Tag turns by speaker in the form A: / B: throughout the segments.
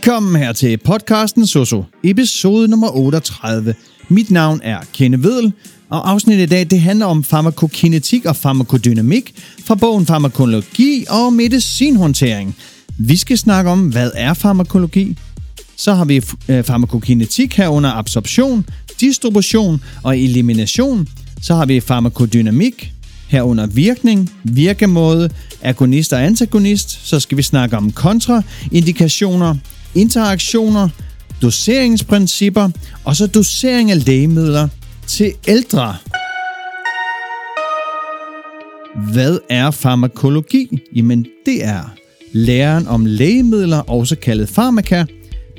A: Velkommen her til podcasten Soso, episode nummer 38. Mit navn er Kenne Vedel, og afsnittet i dag det handler om farmakokinetik og farmakodynamik fra bogen Farmakologi og medicinhåndtering. Vi skal snakke om, hvad er farmakologi? Så har vi øh, farmakokinetik herunder absorption, distribution og elimination. Så har vi farmakodynamik, herunder virkning, virkemåde, agonist og antagonist. Så skal vi snakke om kontraindikationer, interaktioner, doseringsprincipper og så dosering af lægemidler til ældre. Hvad er farmakologi? Jamen det er læren om lægemidler, også kaldet farmaka.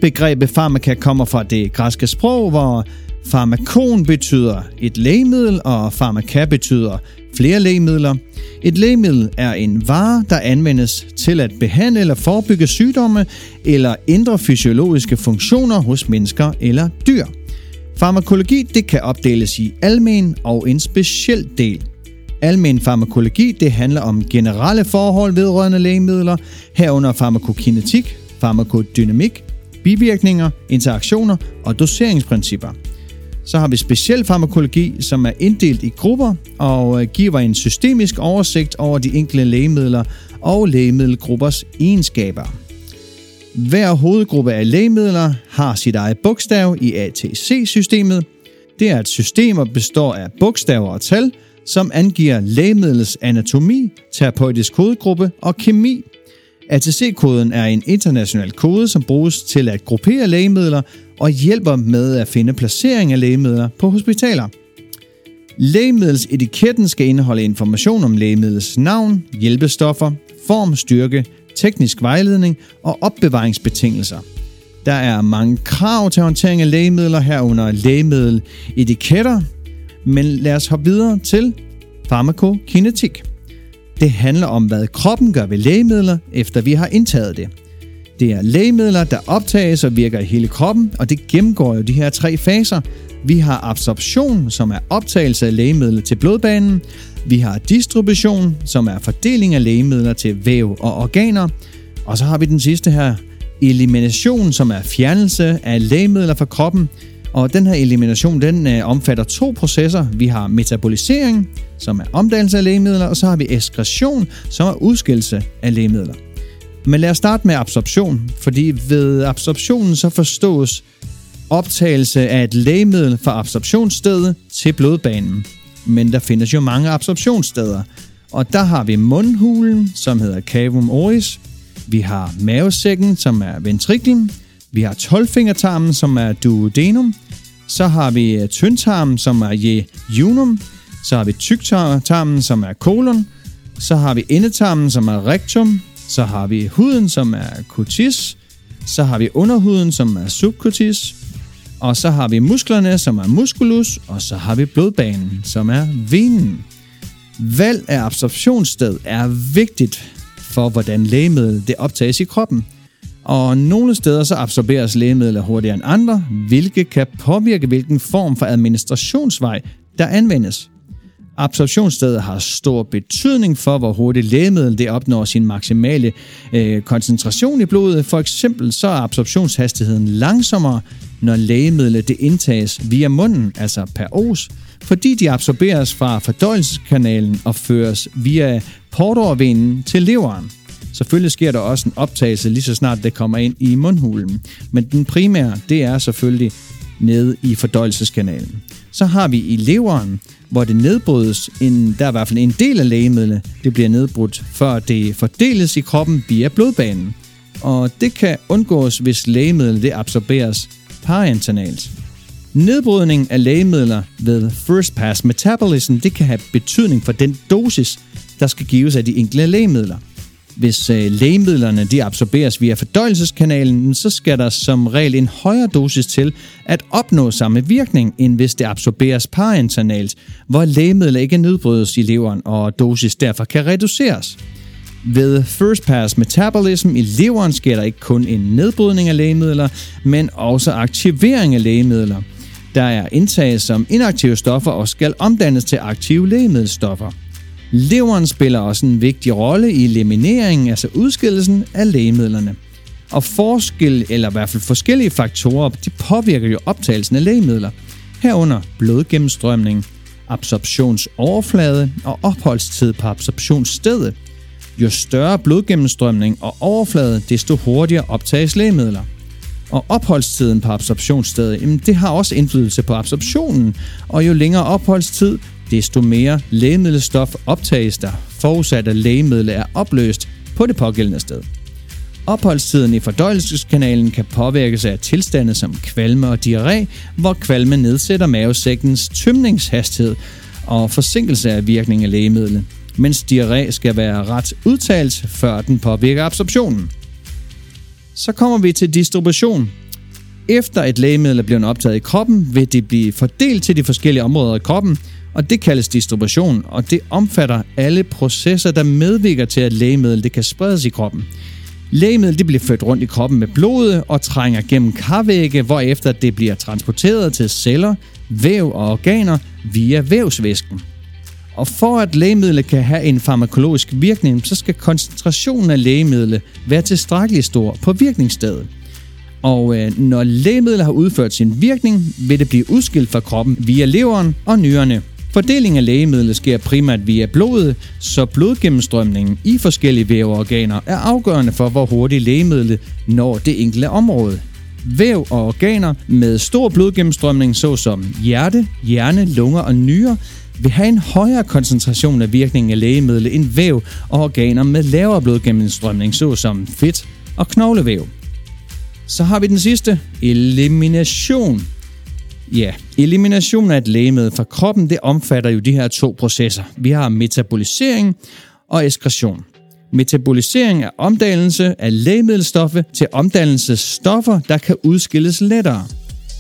A: Begrebet farmaka kommer fra det græske sprog, hvor farmakon betyder et lægemiddel, og farmaka betyder flere lægemidler. Et lægemiddel er en vare, der anvendes til at behandle eller forebygge sygdomme eller ændre fysiologiske funktioner hos mennesker eller dyr. Farmakologi det kan opdeles i almen og en speciel del. Almen farmakologi det handler om generelle forhold vedrørende lægemidler, herunder farmakokinetik, farmakodynamik, bivirkninger, interaktioner og doseringsprincipper. Så har vi speciel farmakologi, som er inddelt i grupper og øh, giver en systemisk oversigt over de enkelte lægemidler og lægemiddelgruppers egenskaber. Hver hovedgruppe af lægemidler har sit eget bogstav i ATC-systemet. Det er et system, der består af bogstaver og tal, som angiver lægemidlets anatomi, terapeutisk kodegruppe og kemi. ATC-koden er en international kode, som bruges til at gruppere lægemidler og hjælper med at finde placering af lægemidler på hospitaler. Lægemiddelsetiketten skal indeholde information om lægemidlets navn, hjælpestoffer, form, styrke, teknisk vejledning og opbevaringsbetingelser. Der er mange krav til håndtering af lægemidler herunder lægemiddeletiketter, men lad os hoppe videre til farmakokinetik. Det handler om, hvad kroppen gør ved lægemidler, efter vi har indtaget det. Det er lægemidler, der optages og virker i hele kroppen, og det gennemgår jo de her tre faser. Vi har absorption, som er optagelse af lægemidler til blodbanen. Vi har distribution, som er fordeling af lægemidler til væv og organer. Og så har vi den sidste her, elimination, som er fjernelse af lægemidler fra kroppen. Og den her elimination, den øh, omfatter to processer. Vi har metabolisering, som er omdannelse af lægemidler, og så har vi ekskretion, som er udskillelse af lægemidler. Men lad os starte med absorption, fordi ved absorptionen så forstås optagelse af et lægemiddel fra absorptionsstedet til blodbanen. Men der findes jo mange absorptionssteder, og der har vi mundhulen, som hedder cavum oris, vi har mavesækken, som er ventriklen, vi har tolvfingertarmen, som er duodenum, så har vi øh, tyndtarmen, som er jejunum, så har vi tyktarmen, som er kolon, så har vi endetarmen, som er rectum, så har vi huden, som er cutis, så har vi underhuden, som er subcutis, og så har vi musklerne, som er musculus, og så har vi blodbanen, som er venen. Valg af absorptionssted er vigtigt for, hvordan lægemiddel det optages i kroppen. Og nogle steder så absorberes lægemidler hurtigere end andre, hvilket kan påvirke, hvilken form for administrationsvej, der anvendes. Absorptionsstedet har stor betydning for, hvor hurtigt lægemiddel det opnår sin maksimale øh, koncentration i blodet. For eksempel så er absorptionshastigheden langsommere, når lægemidlet det indtages via munden, altså per os, fordi de absorberes fra fordøjelseskanalen og føres via portovervenen til leveren. Selvfølgelig sker der også en optagelse lige så snart det kommer ind i mundhulen, men den primære det er selvfølgelig nede i fordøjelseskanalen. Så har vi i leveren, hvor det nedbrydes, en, der er i hvert fald en del af lægemidlet, det bliver nedbrudt, før det fordeles i kroppen via blodbanen. Og det kan undgås, hvis lægemidlet det absorberes parentanalt. Nedbrydning af lægemidler ved first pass metabolism, det kan have betydning for den dosis, der skal gives af de enkelte lægemidler. Hvis øh, lægemidlerne de absorberes via fordøjelseskanalen, så skal der som regel en højere dosis til at opnå samme virkning, end hvis det absorberes parenternalt, hvor lægemidler ikke nedbrydes i leveren, og dosis derfor kan reduceres. Ved first pass metabolism i leveren sker der ikke kun en nedbrydning af lægemidler, men også aktivering af lægemidler. Der er indtaget som inaktive stoffer og skal omdannes til aktive lægemiddelstoffer. Leveren spiller også en vigtig rolle i elimineringen, altså udskillelsen af lægemidlerne. Og forskel, eller i hvert fald forskellige faktorer, de påvirker jo optagelsen af lægemidler. Herunder blodgennemstrømning, absorptionsoverflade og opholdstid på absorptionsstedet. Jo større blodgennemstrømning og overflade, desto hurtigere optages lægemidler. Og opholdstiden på absorptionsstedet, jamen det har også indflydelse på absorptionen, og jo længere opholdstid, desto mere lægemiddelstof optages der, forudsat at lægemidlet er opløst på det pågældende sted. Opholdstiden i fordøjelseskanalen kan påvirkes af tilstande som kvalme og diarré, hvor kvalme nedsætter mavesækkens tømningshastighed og forsinkelse af virkningen af lægemidlet, mens diarré skal være ret udtalt, før den påvirker absorptionen. Så kommer vi til distribution. Efter et lægemiddel er blevet optaget i kroppen, vil det blive fordelt til de forskellige områder i kroppen, og det kaldes distribution, og det omfatter alle processer, der medvirker til, at lægemiddel det kan spredes i kroppen. Lægemiddel det bliver ført rundt i kroppen med blodet og trænger gennem karvægge, hvorefter det bliver transporteret til celler, væv og organer via vævsvæsken. Og for at lægemidlet kan have en farmakologisk virkning, så skal koncentrationen af lægemidlet være tilstrækkeligt stor på virkningsstedet. Og øh, når lægemidlet har udført sin virkning, vil det blive udskilt fra kroppen via leveren og nyrerne. Fordeling af lægemidlet sker primært via blodet, så blodgennemstrømningen i forskellige væveorganer er afgørende for, hvor hurtigt lægemidlet når det enkelte område. Væv og organer med stor blodgennemstrømning, såsom hjerte, hjerne, lunger og nyrer, vil have en højere koncentration af virkningen af lægemidlet end væv og organer med lavere blodgennemstrømning, såsom fedt og knoglevæv. Så har vi den sidste, elimination. Ja, elimination af et lægemiddel fra kroppen, det omfatter jo de her to processer. Vi har metabolisering og ekskretion. Metabolisering er omdannelse af lægemiddelstoffe til omdannelsesstoffer, der kan udskilles lettere.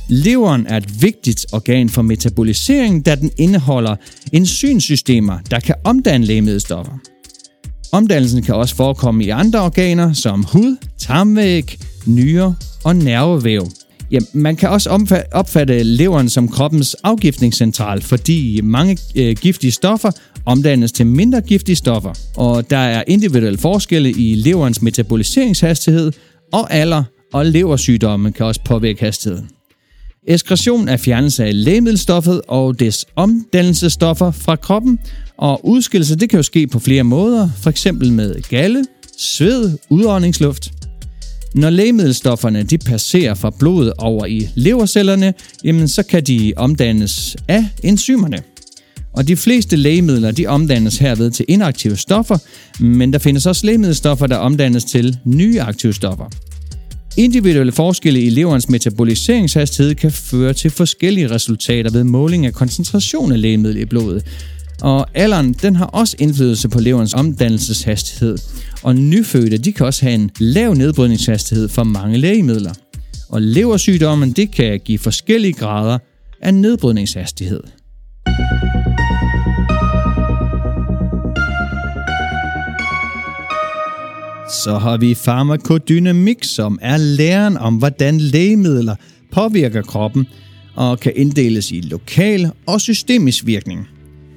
A: Leveren er et vigtigt organ for metabolisering, da den indeholder enzymsystemer, der kan omdanne lægemiddelstoffer. Omdannelsen kan også forekomme i andre organer som hud, tarmvæg, nyre og nervevæv. Ja, man kan også opfatte leveren som kroppens afgiftningscentral, fordi mange øh, giftige stoffer omdannes til mindre giftige stoffer, og der er individuelle forskelle i leverens metaboliseringshastighed, og alder og leversygdomme kan også påvirke hastigheden. Ekskretion er fjernelse af lægemiddelstoffet og dets omdannelsesstoffer fra kroppen, og udskillelse det kan jo ske på flere måder, f.eks. med galle, sved, udåndingsluft. Når lægemiddelstofferne de passerer fra blodet over i levercellerne, jamen så kan de omdannes af enzymerne. Og de fleste lægemidler de omdannes herved til inaktive stoffer, men der findes også lægemiddelstoffer, der omdannes til nye aktive stoffer. Individuelle forskelle i leverens metaboliseringshastighed kan føre til forskellige resultater ved måling af koncentration af lægemiddel i blodet. Og alderen den har også indflydelse på leverens omdannelseshastighed. Og nyfødte de kan også have en lav nedbrydningshastighed for mange lægemidler. Og leversygdommen det kan give forskellige grader af nedbrydningshastighed. Så har vi farmakodynamik, som er læren om, hvordan lægemidler påvirker kroppen og kan inddeles i lokal og systemisk virkning.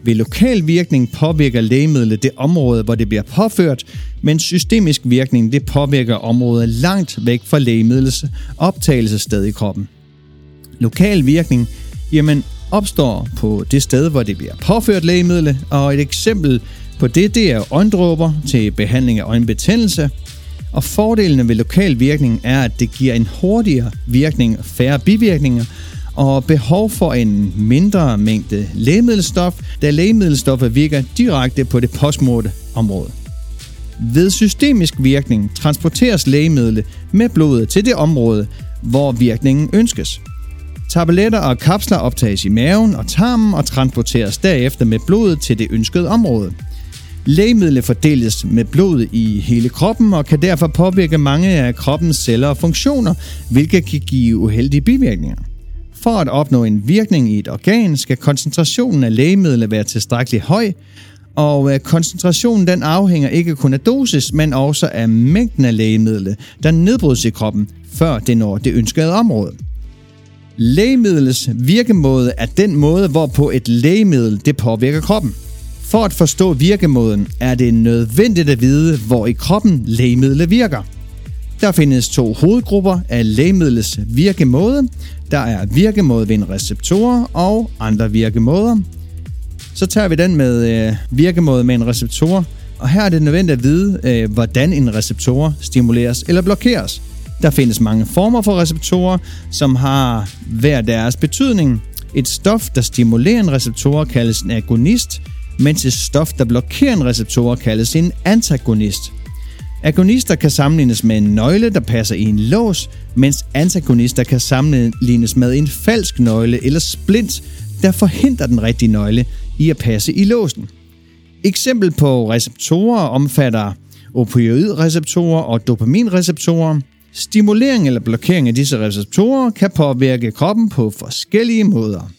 A: Ved lokal virkning påvirker lægemidlet det område, hvor det bliver påført, men systemisk virkning det påvirker området langt væk fra lægemidlets optagelsessted i kroppen. Lokal virkning jamen, opstår på det sted, hvor det bliver påført lægemidlet, og et eksempel på det, det er øjendråber til behandling af øjenbetændelse. Og fordelene ved lokal virkning er, at det giver en hurtigere virkning og færre bivirkninger, og behov for en mindre mængde lægemiddelstof, da lægemiddelstoffer virker direkte på det postmorte område. Ved systemisk virkning transporteres lægemidlet med blodet til det område, hvor virkningen ønskes. Tabletter og kapsler optages i maven og tarmen og transporteres derefter med blodet til det ønskede område – Lægemidlet fordeles med blod i hele kroppen og kan derfor påvirke mange af kroppens celler og funktioner, hvilket kan give uheldige bivirkninger. For at opnå en virkning i et organ, skal koncentrationen af lægemidlet være tilstrækkeligt høj, og øh, koncentrationen den afhænger ikke kun af dosis, men også af mængden af lægemidlet, der nedbrydes i kroppen, før det når det ønskede område. Lægemidlets virkemåde er den måde, hvorpå et lægemiddel det påvirker kroppen. For at forstå virkemåden er det nødvendigt at vide, hvor i kroppen lægemidlet virker. Der findes to hovedgrupper af lægemidlets virkemåde. Der er virkemåde ved en receptor og andre virkemåder. Så tager vi den med øh, virkemåde med en receptor, og her er det nødvendigt at vide, øh, hvordan en receptor stimuleres eller blokeres. Der findes mange former for receptorer, som har hver deres betydning. Et stof, der stimulerer en receptor, kaldes en agonist, mens et stof, der blokerer en receptor, kaldes en antagonist. Agonister kan sammenlignes med en nøgle, der passer i en lås, mens antagonister kan sammenlignes med en falsk nøgle eller splint, der forhindrer den rigtige nøgle i at passe i låsen. Eksempel på receptorer omfatter opioidreceptorer og dopaminreceptorer. Stimulering eller blokering af disse receptorer kan påvirke kroppen på forskellige måder.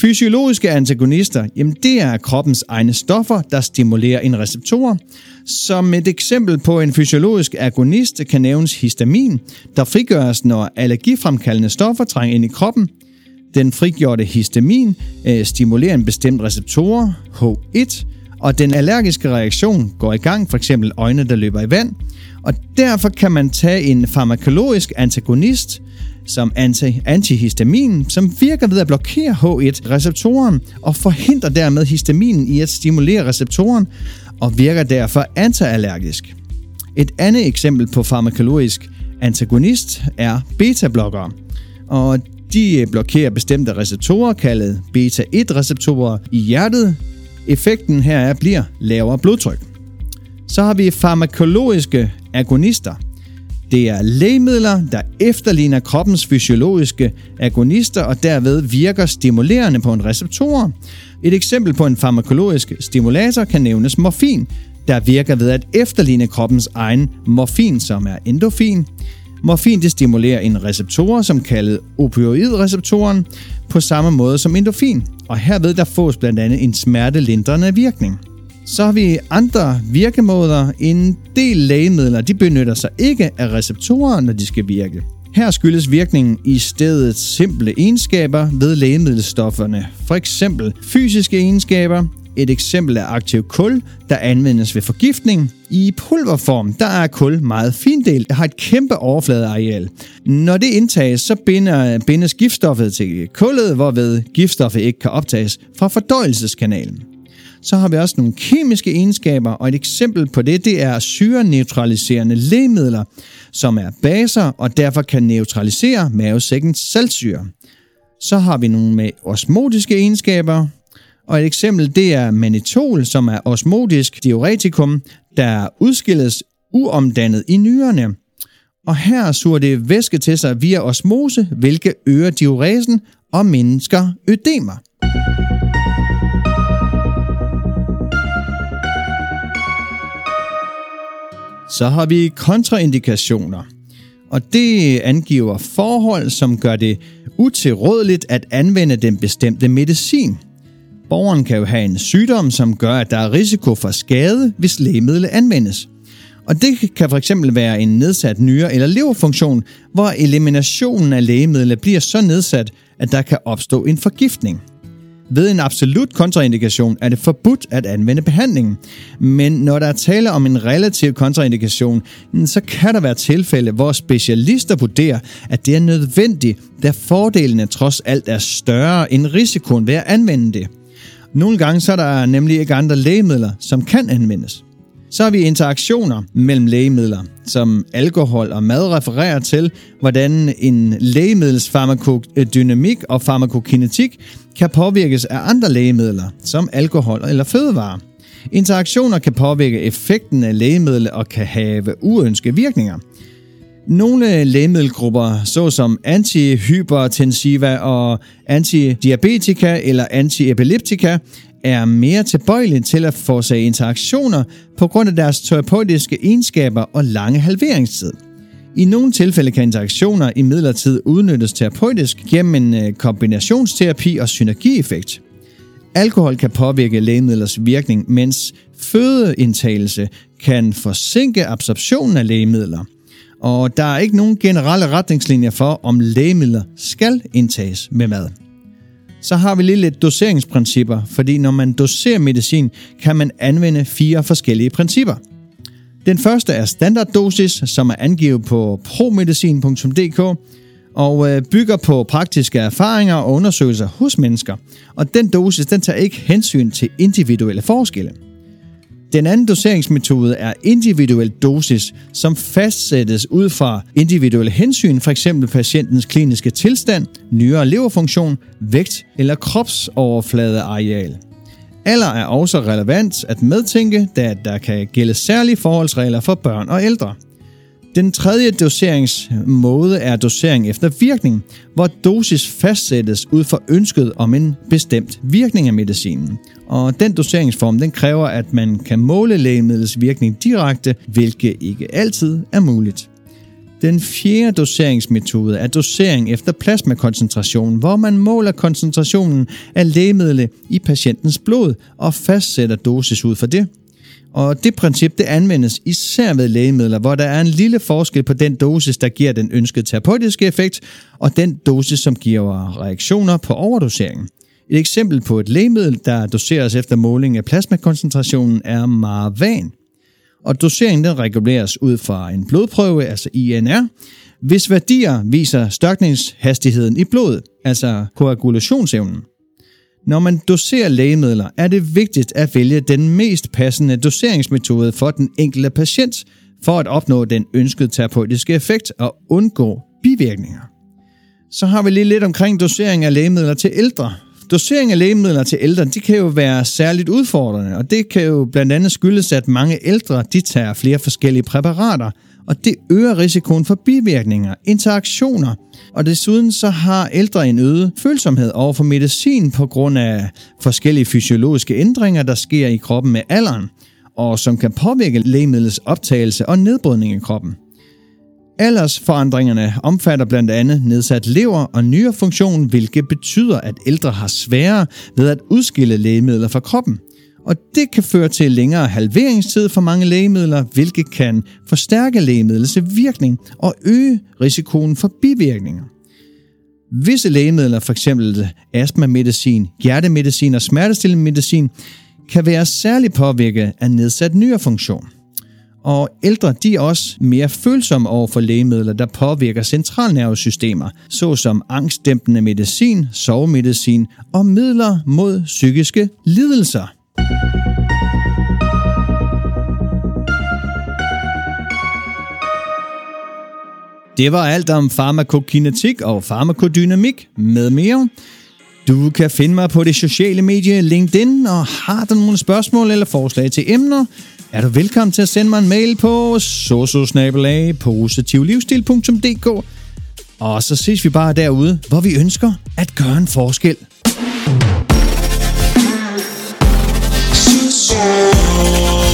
A: Fysiologiske antagonister, jamen det er kroppens egne stoffer, der stimulerer en receptor. Som et eksempel på en fysiologisk agonist kan nævnes histamin, der frigøres, når allergifremkaldende stoffer trænger ind i kroppen. Den frigjorte histamin øh, stimulerer en bestemt receptor, H1, og den allergiske reaktion går i gang, f.eks. øjne, der løber i vand. Og derfor kan man tage en farmakologisk antagonist, som anti antihistamin, som virker ved at blokere H1-receptoren og forhindrer dermed histaminen i at stimulere receptoren og virker derfor antiallergisk. Et andet eksempel på farmakologisk antagonist er beta-blokkere, og de blokerer bestemte receptorer, kaldet beta-1-receptorer i hjertet. Effekten her bliver lavere blodtryk. Så har vi farmakologiske agonister – det er lægemidler, der efterligner kroppens fysiologiske agonister og derved virker stimulerende på en receptor. Et eksempel på en farmakologisk stimulator kan nævnes morfin, der virker ved at efterligne kroppens egen morfin, som er endofin. Morfin det stimulerer en receptor, som kaldet opioidreceptoren, på samme måde som endofin, og herved der fås blandt andet en smertelindrende virkning. Så har vi andre virkemåder. En del lægemidler de benytter sig ikke af receptorer, når de skal virke. Her skyldes virkningen i stedet simple egenskaber ved lægemiddelstofferne. For eksempel fysiske egenskaber. Et eksempel er aktiv kul, der anvendes ved forgiftning. I pulverform, der er kul meget findelt, og har et kæmpe overfladeareal. Når det indtages, så binder, bindes giftstoffet til kullet, hvorved giftstoffet ikke kan optages fra fordøjelseskanalen så har vi også nogle kemiske egenskaber, og et eksempel på det, det er syreneutraliserende lægemidler, som er baser og derfor kan neutralisere mavesækkens saltsyre. Så har vi nogle med osmotiske egenskaber, og et eksempel det er manitol, som er osmotisk diuretikum, der udskilles uomdannet i nyrerne. Og her suger det væske til sig via osmose, hvilket øger diuresen og mindsker ødemer. Så har vi kontraindikationer. Og det angiver forhold, som gør det utilrådeligt at anvende den bestemte medicin. Borgeren kan jo have en sygdom, som gør, at der er risiko for skade, hvis lægemidlet anvendes. Og det kan fx være en nedsat nyre- eller leverfunktion, hvor eliminationen af lægemidlet bliver så nedsat, at der kan opstå en forgiftning. Ved en absolut kontraindikation er det forbudt at anvende behandlingen. Men når der er tale om en relativ kontraindikation, så kan der være tilfælde, hvor specialister vurderer, at det er nødvendigt, da fordelene trods alt er større end risikoen ved at anvende det. Nogle gange så er der nemlig ikke andre lægemidler, som kan anvendes. Så har vi interaktioner mellem lægemidler, som alkohol og mad refererer til, hvordan en lægemiddels farmakodynamik og farmakokinetik kan påvirkes af andre lægemidler, som alkohol eller fødevarer. Interaktioner kan påvirke effekten af lægemidler og kan have uønskede virkninger. Nogle lægemiddelgrupper, såsom antihypertensiva og antidiabetika eller antiepileptika, er mere tilbøjelige til at forårsage interaktioner på grund af deres terapeutiske egenskaber og lange halveringstid. I nogle tilfælde kan interaktioner i midlertid udnyttes terapeutisk gennem en øh, kombinationsterapi og synergieffekt. Alkohol kan påvirke lægemidlers virkning, mens fødeindtagelse kan forsinke absorptionen af lægemidler. Og der er ikke nogen generelle retningslinjer for, om lægemidler skal indtages med mad. Så har vi lige lidt doseringsprincipper, fordi når man doserer medicin, kan man anvende fire forskellige principper. Den første er standarddosis, som er angivet på promedicin.dk og øh, bygger på praktiske erfaringer og undersøgelser hos mennesker. Og den dosis, den tager ikke hensyn til individuelle forskelle. Den anden doseringsmetode er individuel dosis, som fastsættes ud fra individuelle hensyn, f.eks. patientens kliniske tilstand, nyere leverfunktion, vægt eller kropsoverfladeareal. Alder er også relevant at medtænke, da der kan gælde særlige forholdsregler for børn og ældre. Den tredje doseringsmåde er dosering efter virkning, hvor dosis fastsættes ud fra ønsket om en bestemt virkning af medicinen. Og den doseringsform den kræver, at man kan måle lægemidlets virkning direkte, hvilket ikke altid er muligt. Den fjerde doseringsmetode er dosering efter plasmakoncentration, hvor man måler koncentrationen af lægemidlet i patientens blod og fastsætter dosis ud fra det. Og det princip det anvendes især ved lægemidler, hvor der er en lille forskel på den dosis, der giver den ønskede terapeutiske effekt, og den dosis, som giver reaktioner på overdoseringen. Et eksempel på et lægemiddel, der doseres efter måling af plasmakoncentrationen, er Marvan. Og doseringen den reguleres ud fra en blodprøve, altså INR, hvis værdier viser størkningshastigheden i blodet, altså koagulationsevnen. Når man doserer lægemidler, er det vigtigt at vælge den mest passende doseringsmetode for den enkelte patient, for at opnå den ønskede terapeutiske effekt og undgå bivirkninger. Så har vi lige lidt omkring dosering af lægemidler til ældre. Dosering af lægemidler til ældre, det kan jo være særligt udfordrende, og det kan jo blandt andet skyldes, at mange ældre de tager flere forskellige præparater, og det øger risikoen for bivirkninger, interaktioner, og desuden så har ældre en øget følsomhed over for medicin på grund af forskellige fysiologiske ændringer, der sker i kroppen med alderen, og som kan påvirke lægemidlets optagelse og nedbrydning i kroppen. Aldersforandringerne omfatter blandt andet nedsat lever og nyrefunktion, hvilket betyder, at ældre har sværere ved at udskille lægemidler fra kroppen. Og det kan føre til længere halveringstid for mange lægemidler, hvilket kan forstærke lægemidlets virkning og øge risikoen for bivirkninger. Visse lægemidler, f.eks. astmamedicin, hjertemedicin og smertestillende medicin, kan være særligt påvirket af nedsat nyrefunktion. Og ældre de er også mere følsomme over for lægemidler, der påvirker centralnervesystemer, såsom angstdæmpende medicin, sovemedicin og midler mod psykiske lidelser. Det var alt om farmakokinetik og farmakodynamik med mere. Du kan finde mig på det sociale medie LinkedIn, og har du nogle spørgsmål eller forslag til emner, er du velkommen til at sende mig en mail på sososnabelag.positivlivsstil.dk Og så ses vi bare derude, hvor vi ønsker at gøre en forskel. So